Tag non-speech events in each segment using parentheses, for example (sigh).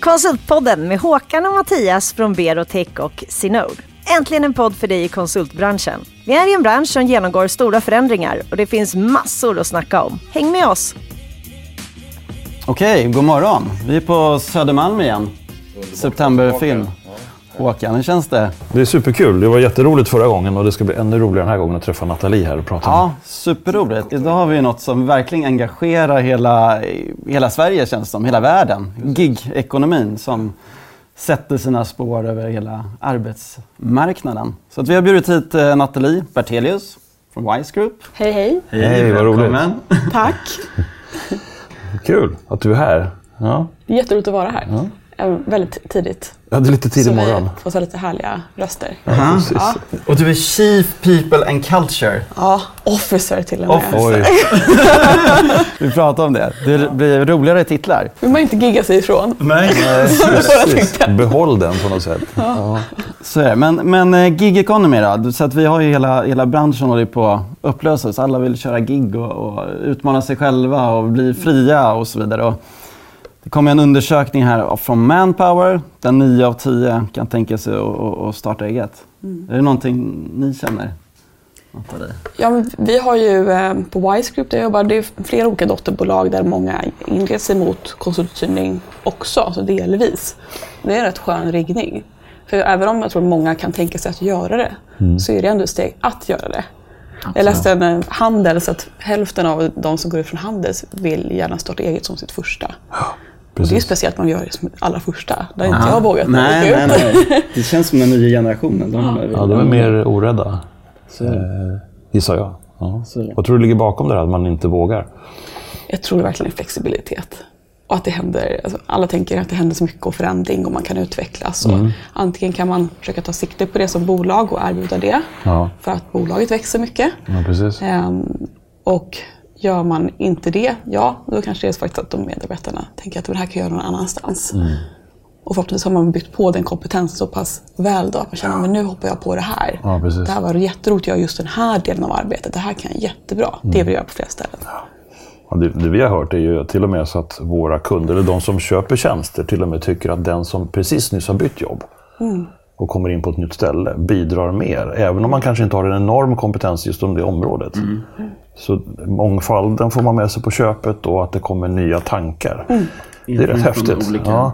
Konsultpodden med Håkan och Mattias från Berotech och Sinode. Äntligen en podd för dig i konsultbranschen. Vi är i en bransch som genomgår stora förändringar och det finns massor att snacka om. Häng med oss! Okej, god morgon. Vi är på Södermalm igen. Septemberfilm. Håkan, hur känns det? Det är superkul. Det var jätteroligt förra gången och det ska bli ännu roligare den här gången att träffa Nathalie här och prata Ja, superroligt. Idag har vi något som verkligen engagerar hela, hela Sverige känns det som, hela världen. Gig-ekonomin som sätter sina spår över hela arbetsmarknaden. Så att vi har bjudit hit eh, Nathalie Bertelius från Wise Group. Hej hej. Hej, vad roligt. Tack. Kul att du är här. Ja, Det är jätteroligt att vara här. Eh, Väldigt tidigt. ja det är lite tidig Så morgon. vi får så lite härliga röster. Aha. Ja. Och du är Chief People and Culture. ja, officer till och med. Officer. Oj, (laughs) Vi pratar om det. Det blir roligare titlar. vill man inte gigga sig ifrån. Nej. (laughs) Behåll den på något sätt. Ja. Så är det. Men, men eh, gig economy då? Så att vi har ju hela, hela branschen håller på att upplösas. Alla vill köra gig och, och utmana sig själva och bli fria och så vidare. Och det kom en undersökning här från Manpower där 9 av 10 kan tänka sig att- starta eget. Är det någonting ni känner? Ja, vi har ju eh, på Wise Group där jag jobbar, det är flera olika dotterbolag där många inreder sig mot konsultuthyrning också, så delvis. Det är en rätt skön riggning. För även om jag tror många kan tänka sig att göra det, så är det ändå ett steg att göra det. Jag läste en eh, Handels att hälften av de som går ut från Handels vill gärna starta eget som sitt första. Och det är Precis. speciellt man gör det som alla första. Där inte jag har vågat nej, nej, nej. (laughs) Det känns som den nya generationen. De, Ja, de är mer orädda, Så, eh, gissar jag. Ja. Så är det. Vad tror du ligger bakom det här, att man inte vågar? Jag tror det verkligen är flexibilitet. Och att det händer, alltså alla tänker att det händer så mycket och förändring och man kan utvecklas. Och Antingen kan man försöka ta sikte på det som bolag och erbjuda det. Ja, För att bolaget växer mycket. ja precis. Ehm, och gör man inte det, ja, då kanske det är faktiskt att de medarbetarna tänker att det här kan jag göra någon annanstans. Och förhoppningsvis har man byggt på den kompetensen så pass väl då att man känner att nu hoppar jag på det här. Ja, precis. Det här var jätteroligt att göra just den här delen av arbetet. Det här kan jag jättebra. Det vill jag göra på flera ställen. Ja, det, det vi har hört är ju till och med så att våra kunder, eller de som köper tjänster, till och med tycker att den som precis nyss har bytt jobb och kommer in på ett nytt ställe bidrar mer. Även om man kanske inte har en enorm kompetens just om det området. Så mångfalden får man med sig på köpet och att det kommer nya tankar. Det är rätt häftigt. Ja.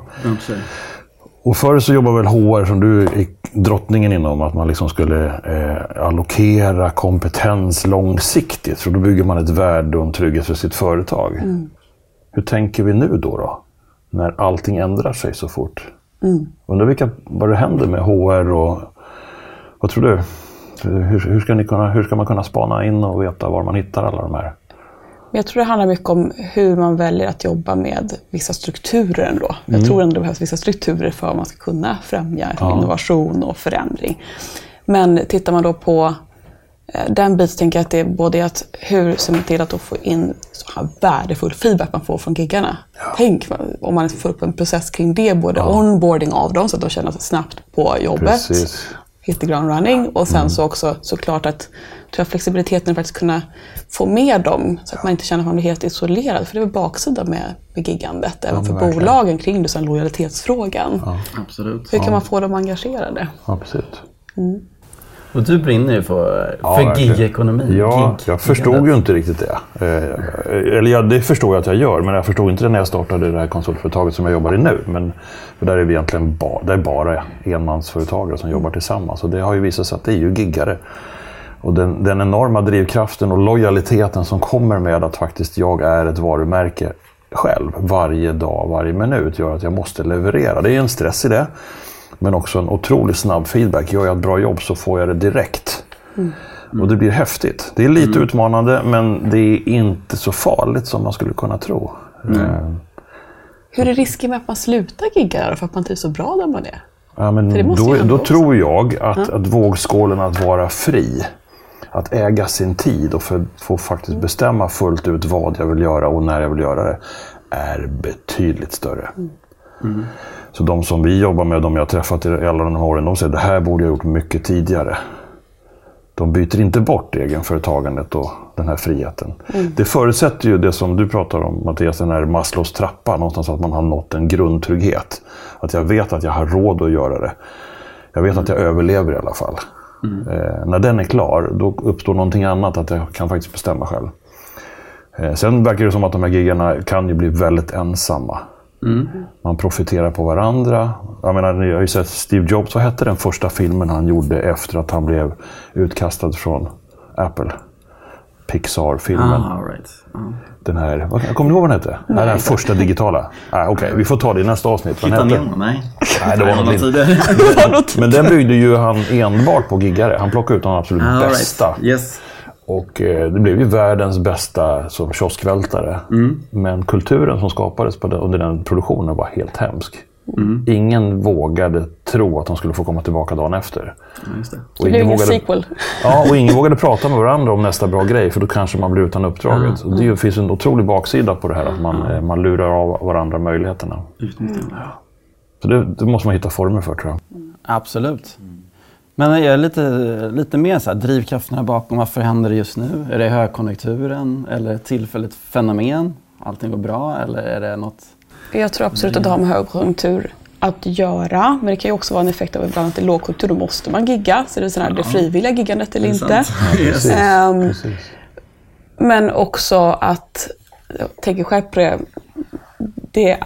Och förr så jobbade väl HR, som du är drottningen inom, att man liksom skulle eh, allokera kompetens långsiktigt. Så då bygger man ett värde och en trygghet för sitt företag. Hur tänker vi nu då, då? När allting ändrar sig så fort. Undrar vilka, vad det händer med HR och... Vad tror du? Hur, hur, ska ni kunna, hur ska man kunna spana in och veta var man hittar alla de här? Jag tror det handlar mycket om hur man väljer att jobba med vissa strukturer ändå. Jag tror ändå det behövs vissa strukturer för att man ska kunna främja innovation och förändring. Men tittar man då på eh, den biten tänker jag att det är både att hur ser man till att få in så här värdefull feedback man får från giggarna. Tänk om man får upp en process kring det, både onboarding av dem så att de känner sig snabbt på jobbet Precis. Hit the ground running. Och sen så också såklart att tror jag, flexibiliteten att faktiskt kunna få med dem så att man inte känner att man blir helt isolerad. För det är baksidan med, med giggandet, även för verkligen. bolagen kring det, här lojalitetsfrågan. Absolut. Hur kan man få dem engagerade? Ja, precis. Och du brinner ju för, Ja, för gig-ekonomi. Ja, Gig- jag förstod ju inte riktigt det. Eh, eller ja, det förstår jag att jag gör, men jag förstod inte det när jag startade det här konsultföretaget som jag jobbar i nu. Men för där är vi egentligen ba, det är bara enmansföretagare som jobbar tillsammans. Och det har ju visat sig att det är ju giggare. Och den, den enorma drivkraften och lojaliteten som kommer med att faktiskt jag är ett varumärke själv varje dag, varje minut gör att jag måste leverera. Det är en stress i det. Men också en otroligt snabb feedback. Gör jag ett bra jobb så får jag det direkt. Och det blir häftigt. Det är lite utmanande men det är inte så farligt som man skulle kunna tro. Eh, Hur är risken med att man slutar gigga då, för att man trivs så bra där man är? Ja, men då, då tror jag att, att vågskålen att vara fri, att äga sin tid och för, få faktiskt bestämma fullt ut vad jag vill göra och när jag vill göra det, är betydligt större. Så de som vi jobbar med, de jag har träffat i alla de här åren, de säger det här borde jag gjort mycket tidigare. De byter inte bort egenföretagandet och den här friheten. Det förutsätter ju det som du pratar om Mattias, den här Maslows trappa. Någonstans att man har nått en grundtrygghet. Att jag vet att jag har råd att göra det. Jag vet att jag överlever i alla fall. Eh, när den är klar, då uppstår någonting annat, att jag kan faktiskt bestämma själv. Eh, sen verkar det som att de här giggarna kan ju bli väldigt ensamma. Man profiterar på varandra. Jag menar, ni har ju sett Steve Jobs, vad hette den första filmen han gjorde efter att han blev utkastad från Apple? Pixar-filmen. Ah, right. Ja. Den här, vad- kommer du ihåg vad den hette? Nej, den första digitala. Ah, Okej, vi får ta det i nästa avsnitt. Hitta? Nemo? Nej. Nej, det var något tidigare. (laughs) Men den (laughs) byggde ju han enbart på giggare. Han plockade ut de absolut Ah, all right. bästa. Yes. Och eh, det blev ju världens bästa som kioskvältare. Mm. Men kulturen som skapades på den, under den produktionen var helt hemsk. Mm. Ingen vågade tro att de skulle få komma tillbaka dagen efter. Ja, det. Och ingen vågade, sequel. ja, och ingen (laughs) vågade prata med varandra om nästa bra grej, för då kanske man blir utan uppdraget. Och det finns en otrolig baksida på det här, att man, eh, man lurar av varandra möjligheterna. Så det, det måste man hitta former för, tror jag. Absolut. Men jag är lite, lite mer så här, drivkrafterna bakom, varför händer det just nu? Är det högkonjunkturen eller ett tillfälligt fenomen? Allting går bra eller är det något? Jag tror absolut att det har med högkonjunktur att göra. Men det kan ju också vara en effekt av ibland att det är lågkonjunktur. Då måste man gigga. Så det är sådär, det frivilliga giggandet eller inte. Yes. Ehm, Precis. Men också att, jag tänker själv på det, det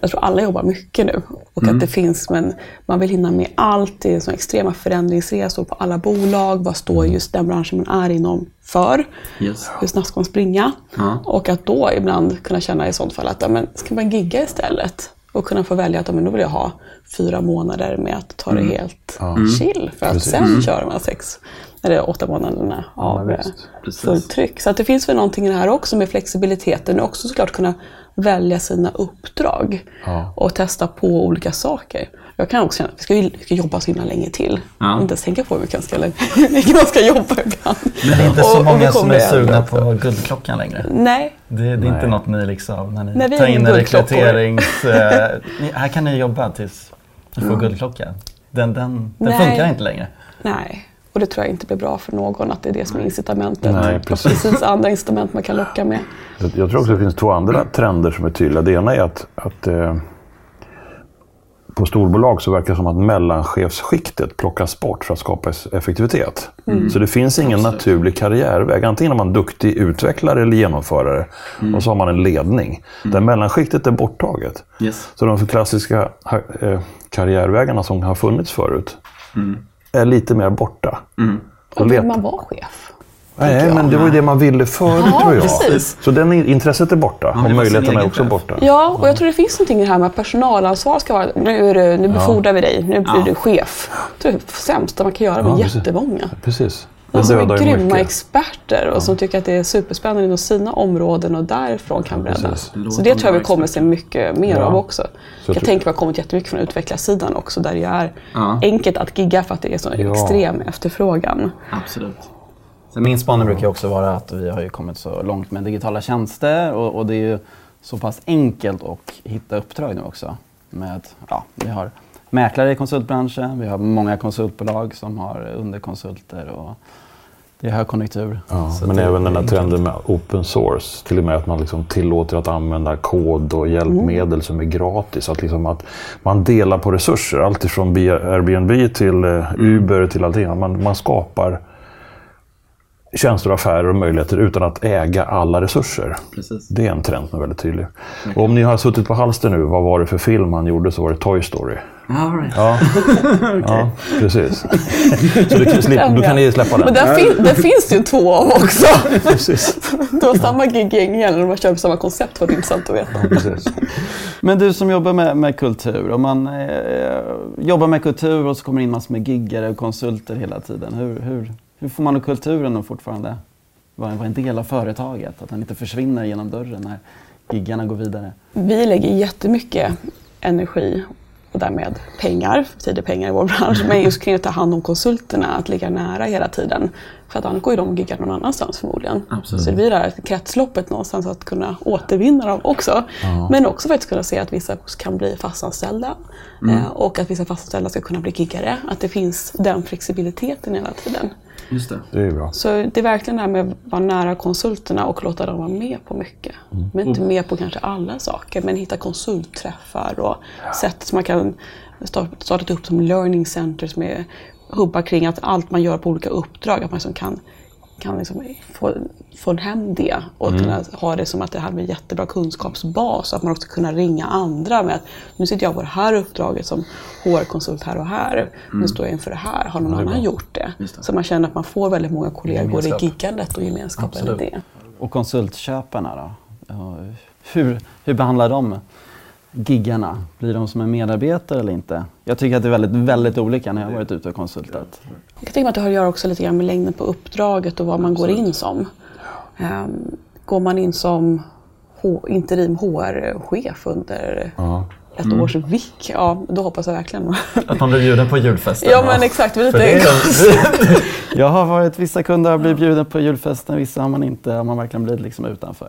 jag tror alla jobbar mycket nu. Och att det finns, men man vill hinna med allt. Det är så extrema förändringsresor på alla bolag. Vad står just den branschen man är inom för? Yes. Hur snabbt ska man springa? Ja. Och att då ibland kunna känna i sånt fall att ja, men ska man gigga istället? Och kunna få välja att ja, men då vill jag ha fyra månader med att ta det helt chill. För att sen kör man sex eller åtta månaderna av Ja. Precis. fullt tryck. Så att det finns väl någonting i det här också med flexibiliteten. Och också såklart kunna välja sina uppdrag Ja. och testa på olika saker. Jag kan också känna att vi ska, ju- vi ska jobba så himla länge till. Ja. Inte ens tänka på hur mycket man ska, (laughs) hur mycket man ska jobba ibland. Men det är inte så Och- och vi många som är sugna på guldklockan längre. Nej, Det, det är inte Nej. något ni liksom, när ni Nej, tar in en rekryterings... eh, (laughs) här kan ni jobba tills ni får guldklocka. Den, den, den Nej. funkar inte längre. nej. Och det tror jag inte blir bra för någon att det är det som är incitamentet. Nej, precis. Precis andra incitament man kan locka med. Jag- tror också det finns två andra trender som är tydliga. Det ena är att, att eh, på storbolag så verkar det som att mellanchefsskiktet plockas bort för att skapa effektivitet. Så det finns ingen naturlig karriärväg. Antingen är man duktig utvecklare eller genomförare och så har man en ledning. Där mellanskiktet är borttaget. Yes. Så de klassiska eh, karriärvägarna som har funnits förut är lite mer borta. Och Och vill man vara chef? Nej, men det var ju det man ville förut Ja, tror jag. precis. Så den intresset är borta vill och möjligheterna är också chef. borta. Ja, och jag tror det finns någonting i det här med att personalansvar ska vara, nu, är du, nu befordrar vi dig, nu blir Ja. du chef. Det är det sämsta man kan göra med Ja, precis. jättemånga. Precis. De Det som är grymma mycket. experter och som tycker att det är superspännande inom sina områden och därifrån kan låter Så det tror jag vi kommer se mycket mer Ja. av också. jag Jag tror- tänker att det har kommit jättemycket från utvecklarsidan också där det är Ja. enkelt att gigga för att det är så Ja. extrem efterfrågan. Absolut. Sen min spaning brukar också vara att vi har ju kommit så långt med digitala tjänster och, och det är ju så pass enkelt att hitta uppdrag nu också. Med, ja, vi har mäklare i konsultbranschen, vi har många konsultbolag som har underkonsulter och det är högkonjunktur. Ja, men även den är här trenden med open source. Till och med att man liksom tillåter att använda kod och hjälpmedel som är gratis. Att, liksom att man delar på resurser. Allt ifrån B- Airbnb till eh, Uber till allting. Man, man skapar tjänster, affärer och möjligheter utan att äga alla resurser. Precis. Det är en trend som är väldigt tydlig. Och om ni har suttit på halster nu, vad var det för film han gjorde så var det Toy Story. All right. Ja, (laughs) ja precis. Så du, kan slippa, då kan ni släppa den. Men där, fin- där finns det ju två av också. Precis. Det var samma gig-gäng igen, och de kör på samma koncept är intressant att veta. precis. Men du som jobbar med, med kultur, om man eh, jobbar med kultur och så kommer det in massor med giggare och konsulter hela tiden. Hur, hur, hur får man kulturen att fortfarande vara vara en del av företaget? Att den inte försvinner genom dörren när giggarna går vidare? Vi lägger jättemycket energi och därmed pengar, tid är pengar i vår bransch, men just kring att ta hand om konsulterna, att ligga nära hela tiden. För att annars går ju de och giggar någon annanstans förmodligen. Absolut. Så det blir det här kretsloppet någonstans att kunna återvinna dem också. Men också faktiskt kunna se att vissa kan bli fastanställda eh, och att vissa fastanställda ska kunna bli giggare. Att det finns den flexibiliteten hela tiden. Just det. Det är bra. Så det är verkligen det här med att vara nära konsulterna och låta dem vara med på mycket. Men inte med på kanske alla saker, men hitta konsultträffar och sätt som man kan starta upp som learning centers med hubbar kring att allt man gör på olika uppdrag, att man liksom kan, kan liksom få, få hem det och kunna ha det som att det här blir en jättebra kunskapsbas. Att man också kunna ringa andra med att nu sitter jag på det här uppdraget som HR-konsult här och här. Nu står jag inför det här. Har någon annan gjort det? Så man känner att man får väldigt många kollegor Gemenskap. i giggandet och gemenskapen i Absolut. det. Och konsultköparna då? Hur, hur behandlar de giggarna? Blir de som en medarbetare eller inte? Jag tycker att det är väldigt, väldigt olika när jag har varit ute och konsultat. Jag mig att det har att göra också lite grann med längden på uppdraget och vad man går in som. Ehm, går man in som H- interim HR-chef under ett års vik, ja då hoppas jag verkligen. Att man blir bjuden på julfesten. ja men exakt, lite det är, (laughs) jag har varit, vissa kunder har blivit bjuden på julfesten, vissa har man inte, har man verkligen blivit liksom utanför.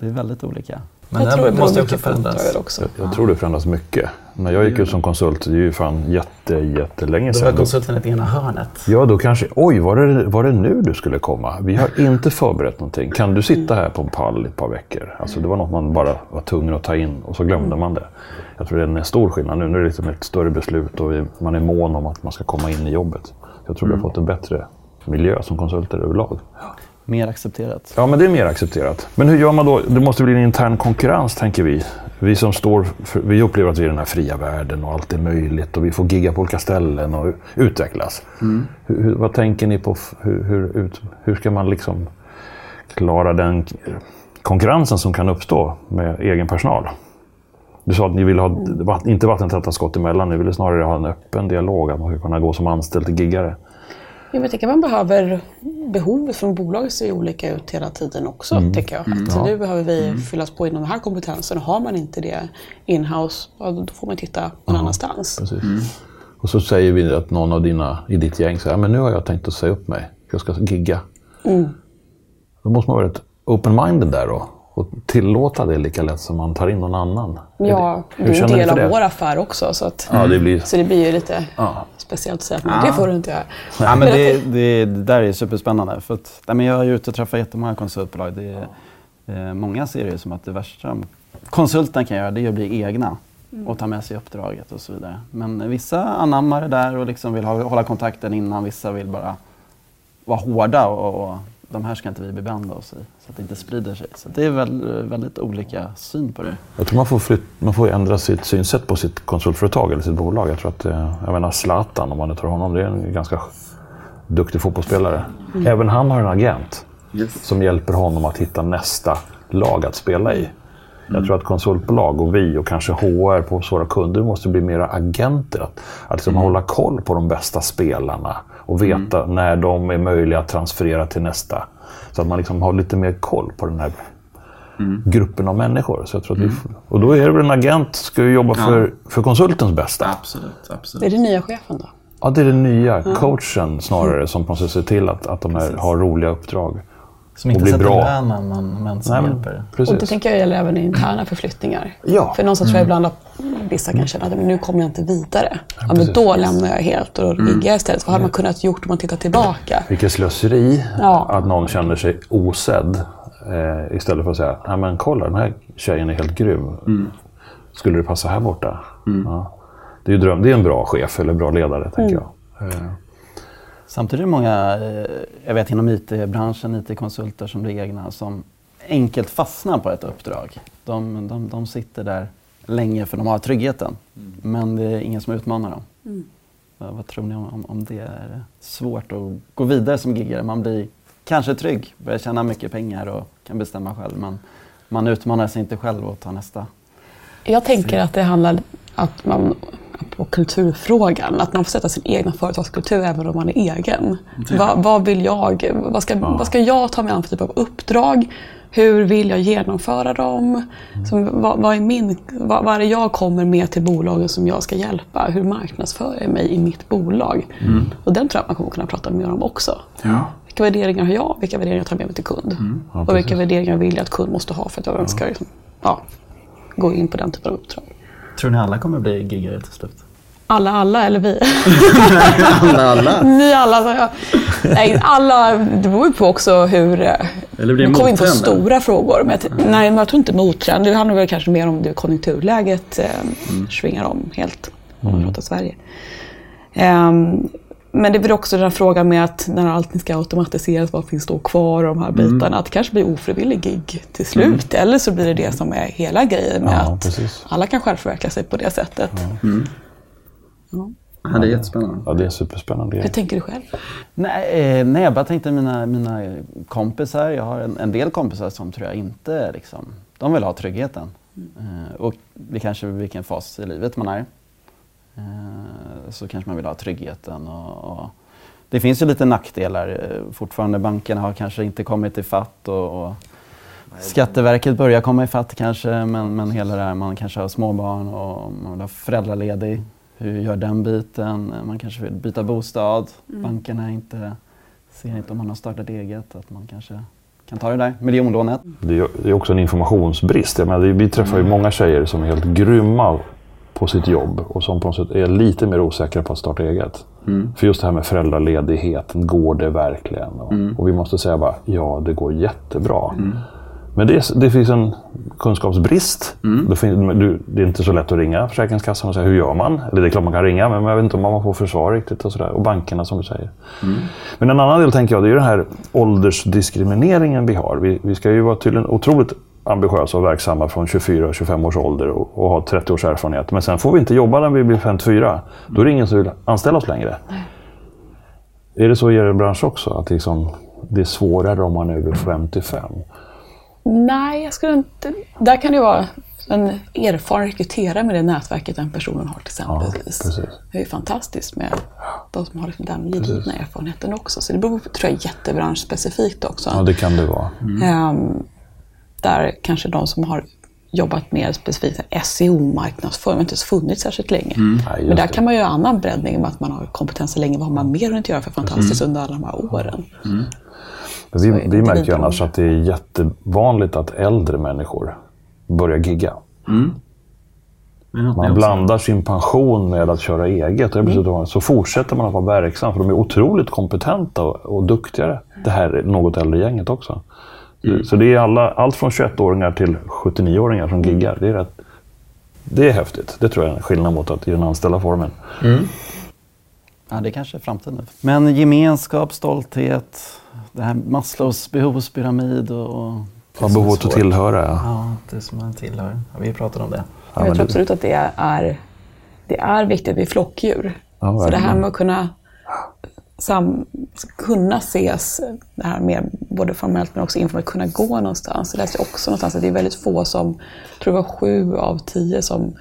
Det är väldigt olika. Men jag det tror det beror måste också förändras. också. Jag tror det förändras mycket. När jag gick ut som konsult, det är ju fan jätte, jättelänge Då var sedan. konsulten i ena hörnet. Ja, då kanske, oj, var det, var det nu du skulle komma? Vi har inte förberett någonting. Kan du sitta här på en pall i ett par veckor? Alltså det var något man bara var tvungen att ta in och så glömde man det. Jag tror det är en stor skillnad nu. Nu är det liksom ett större beslut och man är mån om att man ska komma in i jobbet. Jag tror vi har fått en bättre miljö som konsulter överlag. Mer accepterat. Ja, men det är mer accepterat. Men hur gör man då? Det måste bli en intern konkurrens, tänker vi. Vi som står för, vi upplever att vi är i den här fria världen och allt är möjligt och vi får gigga på olika ställen och utvecklas. Hur, hur, vad tänker ni på? Hur, hur, ut, hur ska man liksom klara den konkurrensen som kan uppstå med egen personal? Du sa att ni ville ha, inte vattentäta skott emellan, ni ville snarare ha en öppen dialog, att man ska kunna gå som anställd till giggare. Jag vet inte, man behöver, behovet från bolaget ser ju olika ut hela tiden också, tycker jag. Att Nu behöver vi fyllas på inom den här kompetensen. Har man inte det in-house, ja, då får man titta någon annanstans. Precis. Och så säger vi att någon av dina i ditt gäng säger men nu har jag tänkt att säga upp mig. Jag ska gigga. Då måste man vara rätt open-minded där då. Och tillåta det lika lätt som man tar in någon annan. Ja, det Hur är en del av det? vår affär också. Så, att, Ja, det blir... så det blir ju lite speciellt att säga att nej, det får du inte göra. Ja, men det, (laughs) det, det där är superspännande. För att, nej, men jag är ute och träffar jättemånga konsultbolag. Det är, eh, många ser det som att det värsta konsulten kan göra det är att bli egna och ta med sig uppdraget och så vidare. Men vissa anammar det där och liksom vill ha, hålla kontakten innan. Vissa vill bara vara hårda och, och de här ska inte vi bebanda oss i. Så att det inte sprider sig. Så det är väl, väldigt olika syn på det. Jag tror man får, flytt, man får ändra sitt synsätt på sitt konsultföretag eller sitt bolag. Jag tror att, eh, jag menar Zlatan, om man nu tar honom, det är en ganska duktig fotbollsspelare. Även han har en agent som hjälper honom att hitta nästa lag att spela i. Jag tror att konsultbolag och vi och kanske HR på våra kunder måste bli mera agenter. Att, att liksom hålla koll på de bästa spelarna och veta när de är möjliga att transferera till nästa. Så att man liksom har lite mer koll på den här gruppen av människor. Så jag tror att vi, och då är det väl en agent ska ju jobba för, för konsultens bästa. Absolut, absolut. Det är den nya chefen då? Ja, det är den nya coachen snarare som måste se till att, att de här har roliga uppdrag. Som inte bli sätter bra. lönen men, men som Nej, hjälper. Och det precis. tänker jag gäller även i interna förflyttningar. Ja. För någonstans tror jag ibland att vissa kan känna att men nu kommer jag inte vidare. Ja, men precis. då lämnar jag helt och då ligger jag istället. Vad hade man kunnat gjort om man tittar tillbaka? Vilket slöseri Ja. att någon känner sig osedd. Eh, istället för att säga, Nej, men kolla den här tjejen är helt grym. Skulle det passa här borta? Ja. Det, är ju dröm, det är en bra chef eller bra ledare, tänker jag. Eh, Samtidigt är det många, eh, jag vet inom IT-branschen, IT-konsulter som blir egna, som enkelt fastnar på ett uppdrag. De, de, de sitter där länge för de har tryggheten. Men det är ingen som utmanar dem. Vad, vad tror ni om, om, om det? Är svårt att gå vidare som giggare? Man blir kanske trygg, börjar tjäna mycket pengar och kan bestämma själv. Men man utmanar sig inte själv och tar nästa. Jag tänker att det handlar att man, på kulturfrågan, att man får sätta sin egna företagskultur även om man är egen. Vad, vad vill jag? Vad ska, vad ska jag ta mig an för typ av uppdrag? Hur vill jag genomföra dem? Som, vad, vad, är min, vad, vad är det jag kommer med till bolagen som jag ska hjälpa? Hur marknadsför jag mig i mitt bolag? Och den tror jag man kommer kunna prata mer om också. Vilka värderingar har jag? Vilka värderingar tar jag med mig till kund? och vilka värderingar vill jag att kund måste ha för att jag ska liksom, ja, gå in på den typen av uppdrag. Tror ni alla kommer bli giggare till slut? Alla, alla eller vi? (laughs) alla, alla. (laughs) Ni alla, sa jag. Nej, alla, det beror ju på också hur... eh, Eller blir det kommer in på stora frågor. Men jag, nej, men jag tror inte mottrend. Det handlar väl kanske mer om det konjunkturläget eh, Mm. svingar om helt. Om man pratar Sverige. Ehm, men det är väl också den här frågan med att när allting ska automatiseras, vad finns då kvar av de här Mm. bitarna? Att det kanske blir ofrivillig gig till slut. Eller så blir det det som är hela grejen med Ja, att precis. alla kan självförverkliga sig på det sättet. Ja, det är jättespännande. Ja, det är superspännande. Hur tänker du själv? Nej, eh, nej, jag bara tänkte mina, mina kompisar. Jag har en, en del kompisar som tror jag inte liksom, de vill ha tryggheten. Eh, och det kanske vilken fas i livet man är. Eh, så kanske man vill ha tryggheten. Och, och det finns ju lite nackdelar. Eh, Fortfarande bankerna har kanske inte kommit i fatt och, och Skatteverket börjar komma i fatt kanske, men, men hela det här, man kanske har småbarn och man vill ha föräldraledig. Hur gör den biten? Man kanske vill byta bostad. Bankerna inte, ser inte om man har startat eget, att man kanske kan ta det där miljonlånet. Det är, också en informationsbrist. Jag menar, vi träffar ju Mm. många tjejer som är helt grymma på sitt jobb och som på något sätt är lite mer osäkra på att starta eget. Mm. För just det här med föräldraledigheten, går det verkligen? Och, Mm. och vi måste säga bara, ja det går jättebra. Men det, det finns en kunskapsbrist. Mm. Det, finns, du, det är inte så lätt att ringa Försäkringskassan och säga hur gör man? Eller det är klart man kan ringa, men jag vet inte om man får försvar riktigt. Och, sådär. och bankerna som du säger. Men en annan del tänker jag, det är ju den här åldersdiskrimineringen vi har. Vi, vi ska ju vara tydligen otroligt ambitiösa och verksamma från 24-25 års ålder och, och ha 30 års erfarenhet. Men sen får vi inte jobba när vi blir 54. Då är det ingen som vill anställa oss längre. Är det så i er bransch också? Att liksom, det är svårare om man är över 55? Nej, jag skulle inte... Där kan det vara en erfaren rekryterare med det nätverket den personen har exempelvis. precis. det är ju fantastiskt med de som har liksom den gedigna erfarenheten också. Så det beror på, tror jag, jättebranschspecifikt också. Ja, det kan det vara. Ehm, där kanske de som har jobbat mer specifikt med SEO-marknadsföring inte ens funnits särskilt länge. Nej, just Men där det. kan man göra annan breddning med att man har kompetenser länge. Vad har man mer hunnit göra för fantastiskt under alla de här åren? Så vi, vi det märker ju annars att det är jättevanligt att äldre människor börjar gigga. Man blandar sin pension med att köra eget. Och mm. Så fortsätter man att vara verksam, för de är otroligt kompetenta och, och duktigare. Det här är något äldre gänget också. Så det är alla, allt från 21-åringar till 79-åringar som giggar. Det är, rätt, det är häftigt. Det tror jag är en skillnad mot att i den anställda formen. Ja, det kanske är framtiden. Men gemenskap, stolthet, det här Maslows behovspyramid och... Ja, behovet att tillhöra. Ja. Ja, det som man tillhör. Ja, vi pratade om det. Ja, jag tror absolut att det är, det är viktigt. Vi är flockdjur. Ja, så det här med att kunna, sam, kunna ses, det här mer både formellt men också informellt, kunna gå någonstans. Jag läste också någonstans att det är väldigt få som, jag tror det var sju av tio som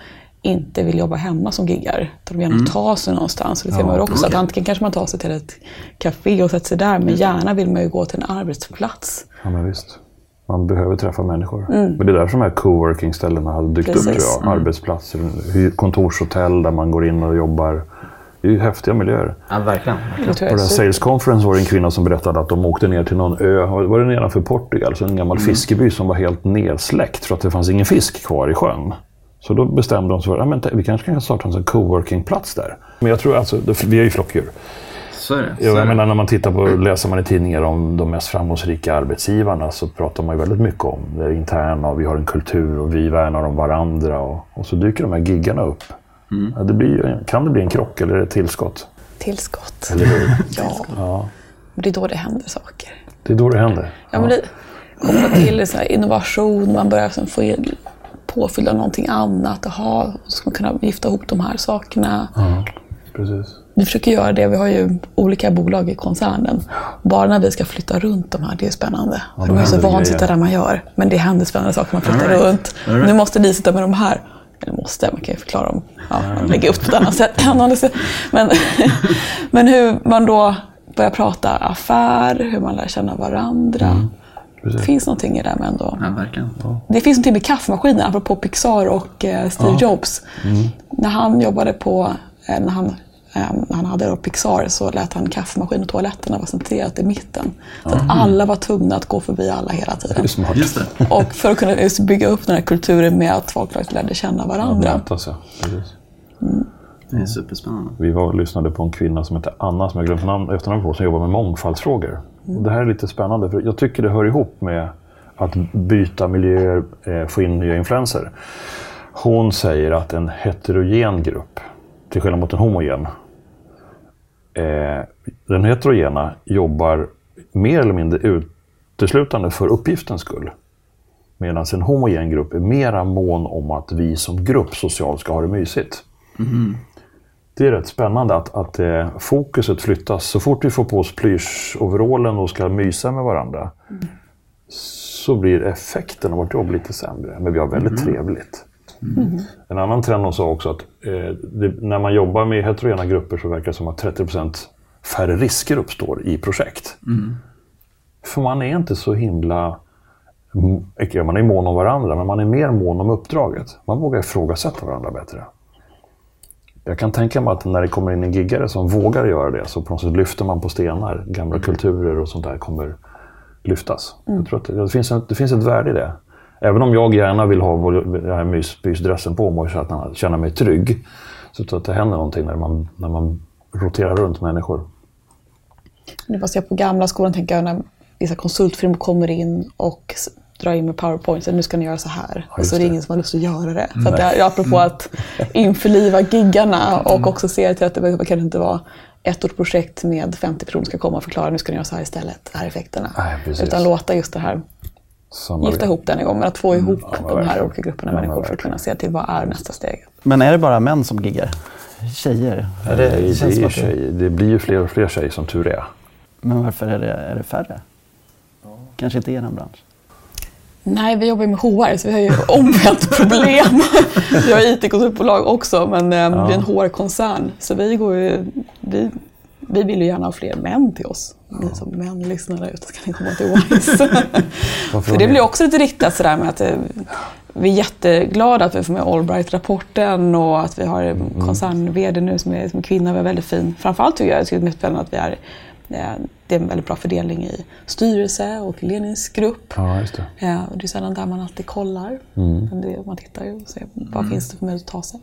inte vill jobba hemma som giggar. De vill gärna ta sig någonstans. Det ser man ju också, att antingen kanske man tar sig till ett café och sätter sig där, men gärna vill man ju gå till en arbetsplats. Ja, men visst. Man behöver träffa människor. Men det är därför de här coworking-ställena har dykt upp, Precis. tror jag. Arbetsplatser, hy- kontorshotell där man går in och jobbar. Det är ju häftiga miljöer. Ja, verkligen. Tror På den är Sales Conference var det en kvinna som berättade att de åkte ner till någon ö, var det nedanför Portugal, så en gammal fiskeby som var helt nedsläckt för att det fanns ingen fisk kvar i sjön. Så då bestämde de sig för att vi kanske kan starta en sån coworking-plats där. Men jag tror alltså, vi är ju flockdjur. Så är det. Jag menar, när man tittar på, läser man i tidningar om de mest framgångsrika arbetsgivarna så pratar man ju väldigt mycket om det interna och vi har en kultur och vi värnar om varandra. Och, och så dyker de här giggarna upp. Ja, det blir, kan det bli en krock eller ett tillskott? Tillskott. Eller hur? (laughs) Ja. Ja, Men det är då det händer saker. det är då det händer. Ja, men det kopplat till så här innovation, man börjar liksom få in påfyllda av någonting annat. Aha, och så ska man kunna gifta ihop de här sakerna. Ja, precis. Vi försöker göra det. Vi har ju olika bolag i koncernen. Bara när vi ska flytta runt de här, det är spännande. Då de är så det vana att sitta där man gör. Men det händer spännande saker man flyttar right. runt. Right. Nu måste ni sitta med de här. Eller måste, man kan ju förklara dem. Ja, man lägger upp det på ett annat sätt. (laughs) Men, (laughs) men hur man då börjar prata affär, hur man lär känna varandra. Mm. Det finns någonting i det med ändå. Ja, verkligen. Det finns någonting med kaffemaskinen, apropå Pixar och eh, Steve Jobs. När han jobbade på, eh, när han, han hade då Pixar så lät han kaffemaskinen och toaletterna vara centrerat i mitten. Så att alla var tvungna att gå förbi alla hela tiden. smart. Just det. Och för att kunna just bygga upp den här kulturen med att folk lärde känna varandra. mötas, ja. Precis. Det är superspännande. Vi var och lyssnade på en kvinna som heter Anna, som jag glömt namn, efternamn på, som jobbar med mångfaldsfrågor. Och det här är lite spännande, för jag tycker det hör ihop med att byta miljöer, eh, få in nya influenser. Hon säger att en heterogen grupp, till skillnad mot en homogen, eh, den heterogena jobbar mer eller mindre uteslutande för uppgiftens skull. Medan en homogen grupp är mera mån om att vi som grupp socialt ska ha det mysigt. Det är rätt spännande att, att eh, fokuset flyttas. Så fort vi får på oss plyschoverallen och ska mysa med varandra så blir effekten av vårt jobb lite sämre. Men vi har väldigt trevligt. En annan trend hon sa också att eh, det, när man jobbar med heterogena grupper så verkar det som att 30% färre risker uppstår i projekt. För man är inte så himla... mm, Man är mån om varandra, men man är mer mån om uppdraget. Man vågar ifrågasätta varandra bättre. Jag kan tänka mig att när det kommer in en giggare som vågar göra det så på något sätt lyfter man på stenar. Gamla kulturer och sånt där kommer lyftas. Jag tror att det, det, finns ett, det finns ett värde i det. Även om jag gärna vill ha den här mys, mysdressen på mig så att jag känner mig trygg. Så tror jag att det händer någonting när man, när man roterar runt människor. Var så jag på gamla skolan tänker jag när vissa konsultfirmor kommer in och drar in med powerpoint. Nu ska ni göra så här. och just så är det det. ingen som har lust att göra det. Så att jag, apropå att (laughs) införliva giggarna och också se till att det det kan inte vara ett års projekt med 50 personer ska komma och förklara nu ska ni göra så här istället. Det här är effekterna. Nej. Utan låta just det här Samarbete. gifta ihop den igång. Men att få ihop Ja, men de här olika grupperna Ja, människor för att kunna se till vad är nästa steg. Men är det bara män som giggar? Tjejer? Är Det, det, som är det- tjejer. det blir ju fler och fler tjejer som tur är. Men varför är det, är det färre? Kanske inte i er bransch? Nej, vi jobbar ju med HR så vi har ju (laughs) omvänt problem. vi har IT-konsultbolag också men eh, vi är en HR-koncern. Så vi, går ju, vi, vi vill ju gärna ha fler män till oss. Ni som män lyssnar där ute ska ni komma till Wise. För det blir också lite riktat sådär med att eh, vi är jätteglada att vi får med Allbright-rapporten och att vi har koncern-VD nu som är, som är kvinna. Vi är väldigt fin. Framförallt tycker jag det är mycket spännande att vi är eh, det är en väldigt bra fördelning i styrelse och ledningsgrupp. Ja, just det. Ja, och det är sällan där man alltid kollar. Men det, man tittar och ser vad finns det för möjlighet att ta sig.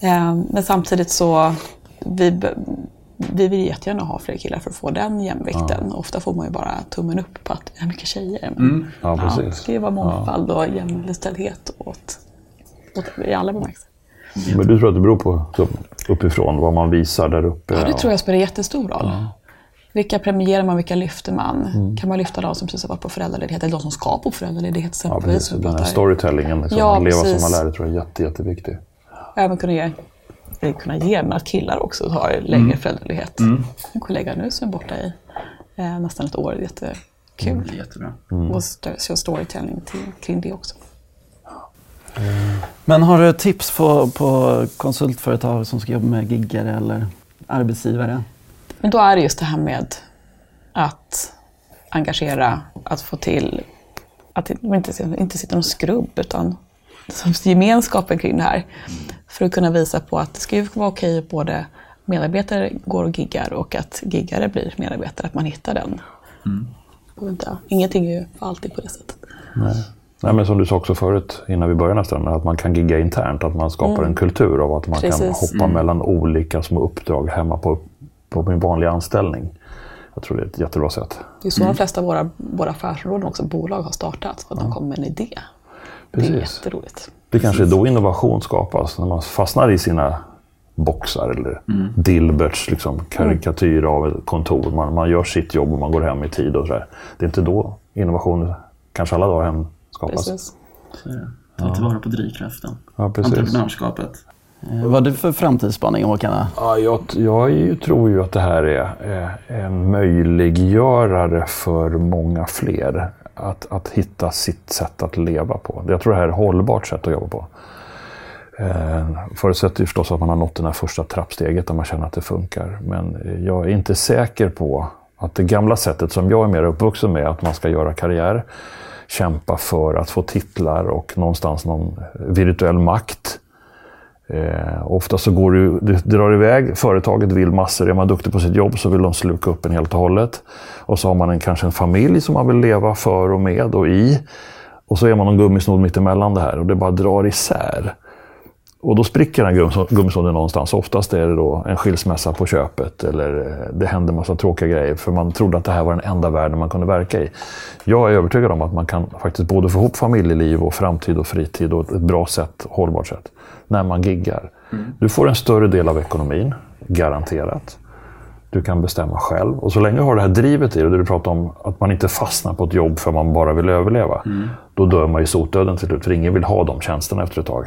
Eh, Men samtidigt så vi, vi vill jättegärna ha fler killar för att få den jämvikten. Ofta får man ju bara tummen upp på att det är mycket tjejer. Men, Ja, det precis. ska ju vara mångfald och jämställdhet åt, åt, i alla bemärkelser. Men du tror att det beror på uppifrån, vad man visar där uppe? Ja, det tror jag spelar jättestor roll. Vilka premierar man, vilka lyfter man? Kan man lyfta de som precis har varit på föräldraledighet, eller de som ska på föräldraledighet Ja, precis. Den här storytellingen, liksom, Ja, leva som man lär, det tror jag är jätte, jätteviktig. även kunna ge, kunna ge men att killar också har längre föräldraledighet. En kollega nu som är borta i eh, nästan ett år, jättekul. Jättebra. Mm. Och st- köra storytelling till, kring det också. Men har du tips på, på konsultföretag som ska jobba med giggare eller arbetsgivare? Men då är det just det här med att engagera, att få till, att det inte, inte sitta någon skrubb utan gemenskapen kring det här. För att kunna visa på att det ska ju vara okej att både medarbetare går och giggar och att giggare blir medarbetare, att man hittar den. Och inte, ingenting är ju alltid på det sättet. Nej, men som du sa också förut, innan vi började nästan, att man kan gigga internt. Att man skapar en kultur av att man kan Precis. hoppa mellan olika små uppdrag hemma på, på min vanliga anställning. Jag tror det är ett jättebra sätt. Det är så de flesta av våra, våra affärsområden också, bolag har startat, för att de kommer med en idé. Det är Precis. jätteroligt. Det kanske är då innovation skapas, när man fastnar i sina boxar eller Dilberts liksom, karikatyr av ett kontor. Man, man gör sitt jobb och man går hem i tid och sådär. Det är inte då innovation kanske alla dagar hem skapas. Precis. Ta tillvara på drivkraften. Ja, precis. Entreprenörskapet. Eh, Vad har du för framtidsspaning Håkan? Ja, jag, jag är tror ju att det här är en möjliggörare för många fler. Att, att hitta sitt sätt att leva på. Jag tror det här är ett hållbart sätt att jobba på. Eh, förutsätter ju förstås att man har nått det här första trappsteget där man känner att det funkar. Men jag är inte säker på att det gamla sättet som jag är mer uppvuxen med, att man ska göra karriär, kämpa för att få titlar och någonstans någon virtuell makt. Eh, ofta så går det, det, det drar iväg, företaget vill massor. Är man duktig på sitt jobb så vill de sluka upp en helt och hållet. Och så har man en, kanske en familj som man vill leva för och med och i. Och så är man någon gummisnodd mittemellan det här och det bara drar isär. Och då spricker den här gummisnodden någonstans. Oftast är det då en skilsmässa på köpet eller eh, det händer massa tråkiga grejer för man trodde att det här var den enda världen man kunde verka i. Jag är övertygad om att man kan faktiskt både få ihop familjeliv och framtid och fritid och ett bra sätt, hållbart sätt, när man giggar. Mm. Du får en större del av ekonomin, garanterat. Du kan bestämma själv. Och så länge du har det här drivet i dig, du pratar om att man inte fastnar på ett jobb för man bara vill överleva. Mm. Då dör man ju sotdöden till slut, för ingen vill ha de tjänsterna efter ett tag.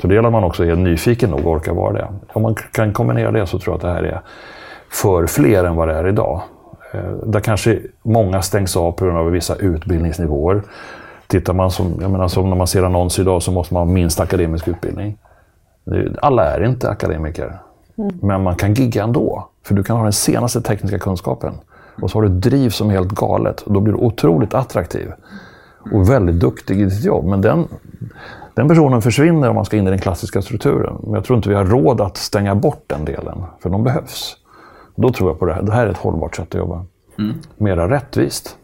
Så det gäller att man också är nyfiken nog och orkar vara det. Om man kan kombinera det så tror jag att det här är för fler än vad det är idag. Eh, där kanske många stängs av på grund av vissa utbildningsnivåer. Tittar man som, jag menar, som när man ser annonser idag så måste man ha minst akademisk utbildning. Alla är inte akademiker. Mm. Men man kan gigga ändå. För du kan ha den senaste tekniska kunskapen. Och så har du ett driv som är helt galet. Och då blir du otroligt attraktiv. Och väldigt duktig i ditt jobb. Men den, den personen försvinner om man ska in i den klassiska strukturen. Men jag tror inte vi har råd att stänga bort den delen, för de behövs. Då tror jag på det här. Det här är ett hållbart sätt att jobba. Mm. Mera rättvist.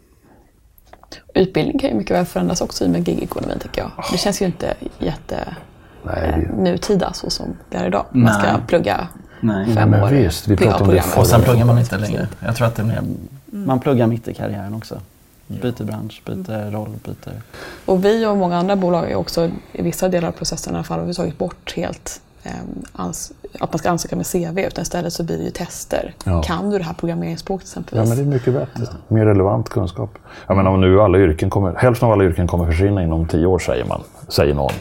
Utbildning kan ju mycket väl förändras också i med gigekonomin, tycker jag. Det känns ju inte jätte Nej, eh, nutida så som det är idag. Man ska plugga Nej. fem år visst, vi pratar om det Och sen pluggar man inte längre. Jag tror att det är mer, man pluggar mitt i karriären också. Byter bransch, byter roll, byter... Och vi och många andra bolag är också i vissa delar av processen i alla fall har vi tagit bort helt eh, att man ska ansöka med CV utan istället så blir det ju tester. Ja. Kan du det här programmeringsspråket exempelvis? Ja, men det är mycket bättre. Mer relevant kunskap. Jag menar, om nu alla yrken kommer, hälften av alla yrken kommer försvinna inom tio år, säger man. Säger någon.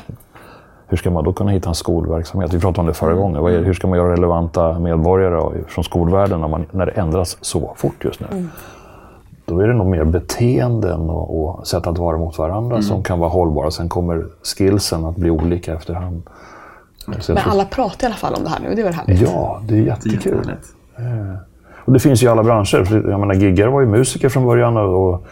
Hur ska man då kunna hitta en skolverksamhet? Vi pratade om det förra gången. hur ska man göra relevanta medborgare från skolvärlden när, man, när det ändras så fort just nu? Mm då är det nog mer beteenden och, och sätt att vara mot varandra mm. som kan vara hållbara. Sen kommer skillsen att bli olika efterhand. Men alla pratar i alla fall om det här nu, det är väl härligt? Ja, det är jättekul. Det är eh. och det finns ju i alla branscher. Jag menar, giggare var ju musiker från början och, och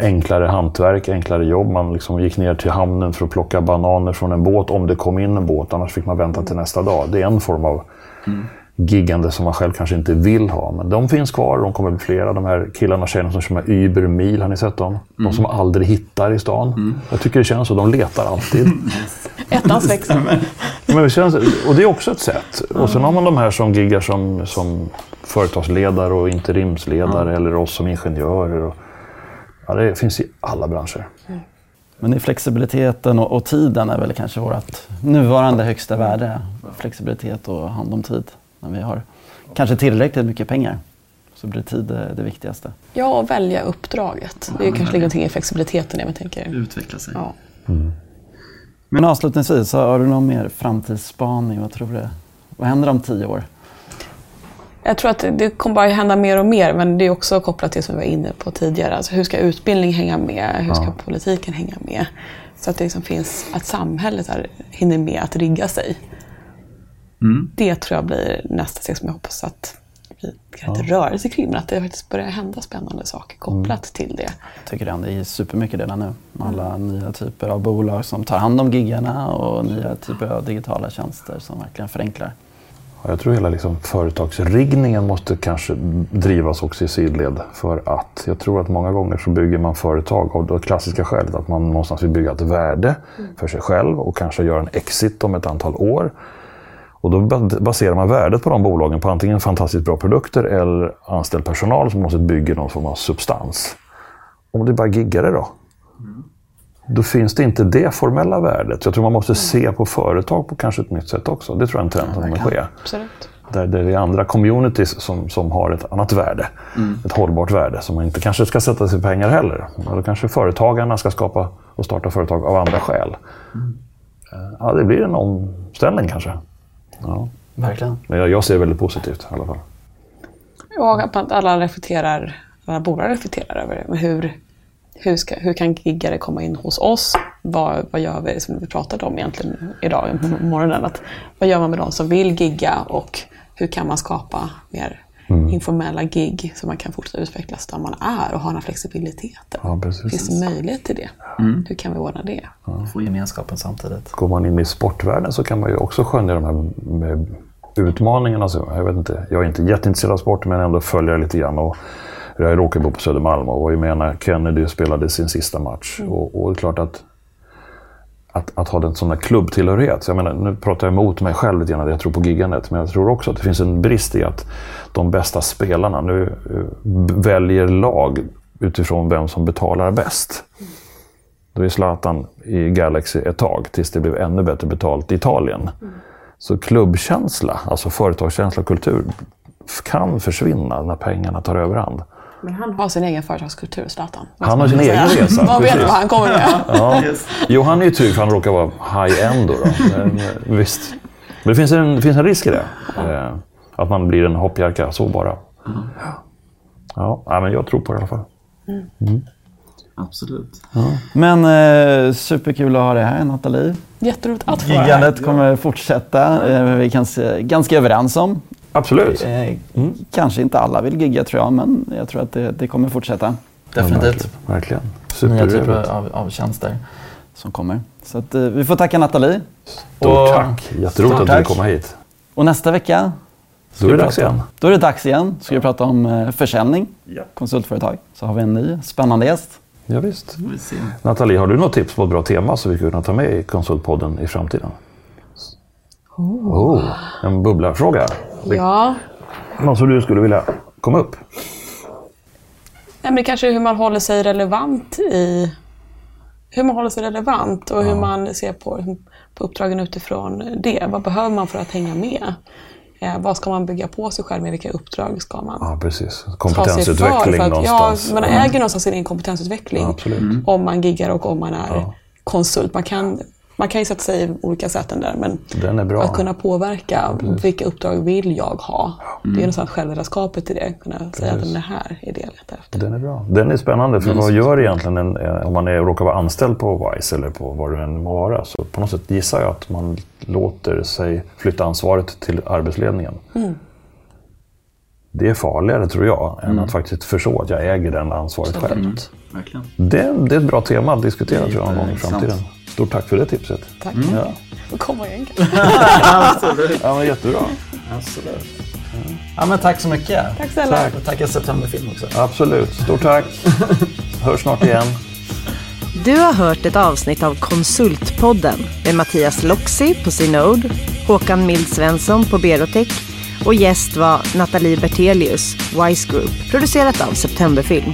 enklare hantverk, enklare jobb. Man liksom gick ner till hamnen för att plocka bananer från en båt om det kom in en båt. Annars fick man vänta till nästa dag. Det är en form av mm giggande som man själv kanske inte vill ha. Men de finns kvar de kommer bli flera. De här killarna och tjejerna som kör med Uber Mil, har ni sett dem? De mm. som aldrig hittar i stan. Mm. Jag tycker det känns så. De letar alltid. (laughs) Ettans växel. Men det känns, och det är också ett sätt. Och sen har man de här som giggar som, som företagsledare och interimsledare mm. eller oss som ingenjörer. Och, ja, det finns i alla branscher. Mm. Men i flexibiliteten och, och, tiden är väl kanske vårt nuvarande högsta värde. Flexibilitet och hand om tid när vi har kanske tillräckligt mycket pengar. Så blir tid det, det viktigaste. Ja, och välja uppdraget. Det är ja, kanske ligger någonting i flexibiliteten jag tänker. Utveckla sig. Ja. Mm. Men avslutningsvis, har du någon mer framtidsspaning? Vad tror du? Vad händer om tio år? Jag tror att det kommer bara hända mer och mer, men det är också kopplat till det som vi var inne på tidigare. Alltså hur ska utbildning hänga med? Hur ska ja. politiken hänga med? Så att det liksom finns, att samhället här hinner med att rigga sig. Mm. Det tror jag blir nästa steg som jag hoppas att vi kan ja. rörelse kring, men att det faktiskt börjar hända spännande saker kopplat mm. till det. Jag tycker det är supermycket redan nu. Alla mm. nya typer av bolag som tar hand om giggarna och nya typer av digitala tjänster som verkligen förenklar. Jag tror hela liksom företagsriggningen måste kanske drivas också i sidled. För att jag tror att många gånger så bygger man företag av det klassiska skälet att man någonstans vill bygga ett värde mm. för sig själv och kanske göra en exit om ett antal år. Och då baserar man värdet på de bolagen på antingen fantastiskt bra produkter eller anställd personal som måste bygga någon form av substans. Om det bara giggare då? Mm. Då finns det inte det formella värdet. Jag tror man måste se på företag på kanske ett nytt sätt också. Det tror jag är en trend som kommer ske. Absolut. Där det är andra communities som, som har ett annat värde. Mm. Ett hållbart värde som man inte kanske ska sätta sig pengar heller. Eller kanske företagarna ska skapa och starta företag av andra skäl. Mm. Ja, det blir en omställning kanske. Ja. Verkligen. Men jag, jag ser väldigt positivt i alla fall. Och att alla reflekterar, alla bolag reflekterar över hur, hur, ska, hur kan giggare komma in hos oss? Vad, vad gör vi, som vi pratade om egentligen idag på morgonen, att vad gör man med de som vill gigga och hur kan man skapa mer mm. informella gig så man kan fortsätta utvecklas där man är och ha den här flexibiliteten. Ja. Finns det möjlighet till det? Mm. Hur kan vi ordna det? Ja. Få gemenskapen samtidigt. Går man in i sportvärlden så kan man ju också skönja de här med utmaningarna. Jag, vet inte, jag är inte jätteintresserad av sport men ändå följer lite grann. Och jag råkar bo på Södermalm och var ju med när Kennedy spelade sin sista match. Mm. Och, och det är klart att att, att ha en sån där klubbtillhörighet. Så jag menar, nu pratar jag emot mig själv lite grann, jag tror på giggandet. Men jag tror också att det finns en brist i att de bästa spelarna nu eh, väljer lag utifrån vem som betalar bäst. Då är Zlatan i Galaxy ett tag, tills det blev ännu bättre betalt i Italien. Så klubbkänsla, alltså företagskänsla och kultur, kan försvinna när pengarna tar överhand. Men han har sin egen företagskultur, Zlatan. Han har sin egen resa. (laughs) Man vet vad han kommer med. Ja. (laughs) Jo, han är ju trygg för han råkar vara high-end då. då. Men, eh, visst. Men det finns en, det finns en risk i det. Eh, att man blir en hoppjerka, så bara. Ja, ja, men jag tror på det i alla fall. Absolut. Men eh, superkul att ha dig här Nathalie. Jätteroligt att få vara här. Giggandet kommer fortsätta. Eh, vi är kanske ganska överens om. Absolut. Eh, Kanske inte alla vill gigga tror jag, men jag tror att det, det kommer fortsätta. Ja, Definitivt. Verkligen. Nya typer av, av tjänster som kommer. Så att, eh, vi får tacka Nathalie. Stort Och- tack. Jätteroligt att du vill komma hit. Och nästa vecka Då är det dags igen. Då är det dags igen. Ska vi prata om eh, försäljning, konsultföretag. Så har vi en ny spännande gäst. Ja, visst. Nathalie, har du något tips på ett bra tema som vi skulle kunna ta med i Konsultpodden i framtiden? Oh, en bubblarfråga. Ja, Något som du skulle vilja komma upp? Nej, men det kanske är hur man håller sig relevant i hur man håller sig relevant och hur man ser på, på uppdragen utifrån det. Vad behöver man för att hänga med? Eh, vad ska man bygga på sig själv med? Vilka uppdrag ska man Ja, precis. ta sig Kompetensutveckling för? för att, någonstans. Ja, man Ja. äger någonstans sin egen kompetensutveckling Ja, om man giggar och om man är konsult. Man kan, man kan ju sätta sig i olika sätten där, men Den är bra. att kunna påverka vilka uppdrag vill jag ha. Det är någonstans självledarskapet i det. Kunna säga att det här är det jag letar efter. Den är bra. Den är spännande, för vad gör egentligen en, eh, om man är, råkar vara anställd på Wise eller på vad det än må vara? Så på något sätt gissar jag att man låter sig flytta ansvaret till arbetsledningen. Det är farligare, tror jag, än att faktiskt förstå att jag äger den ansvaret själv. Verkligen. Det, det är ett bra tema att diskutera tror jag, någon gång i sant. Stort tack för det tipset. Tack. Ja, Får komma igen. (laughs) ja men jättebra. Absolut. Ja, men tack så mycket. Tack snälla. Tack. Och tacka Septemberfilm också. Absolut. Stort tack. (laughs) Hörs snart igen. Du har hört ett avsnitt av Konsultpodden med Mattias Loxi på Synode, Håkan Mild Svensson på Berotech och gäst var Nathalie Bertelius, Wise Group, producerat av Septemberfilm.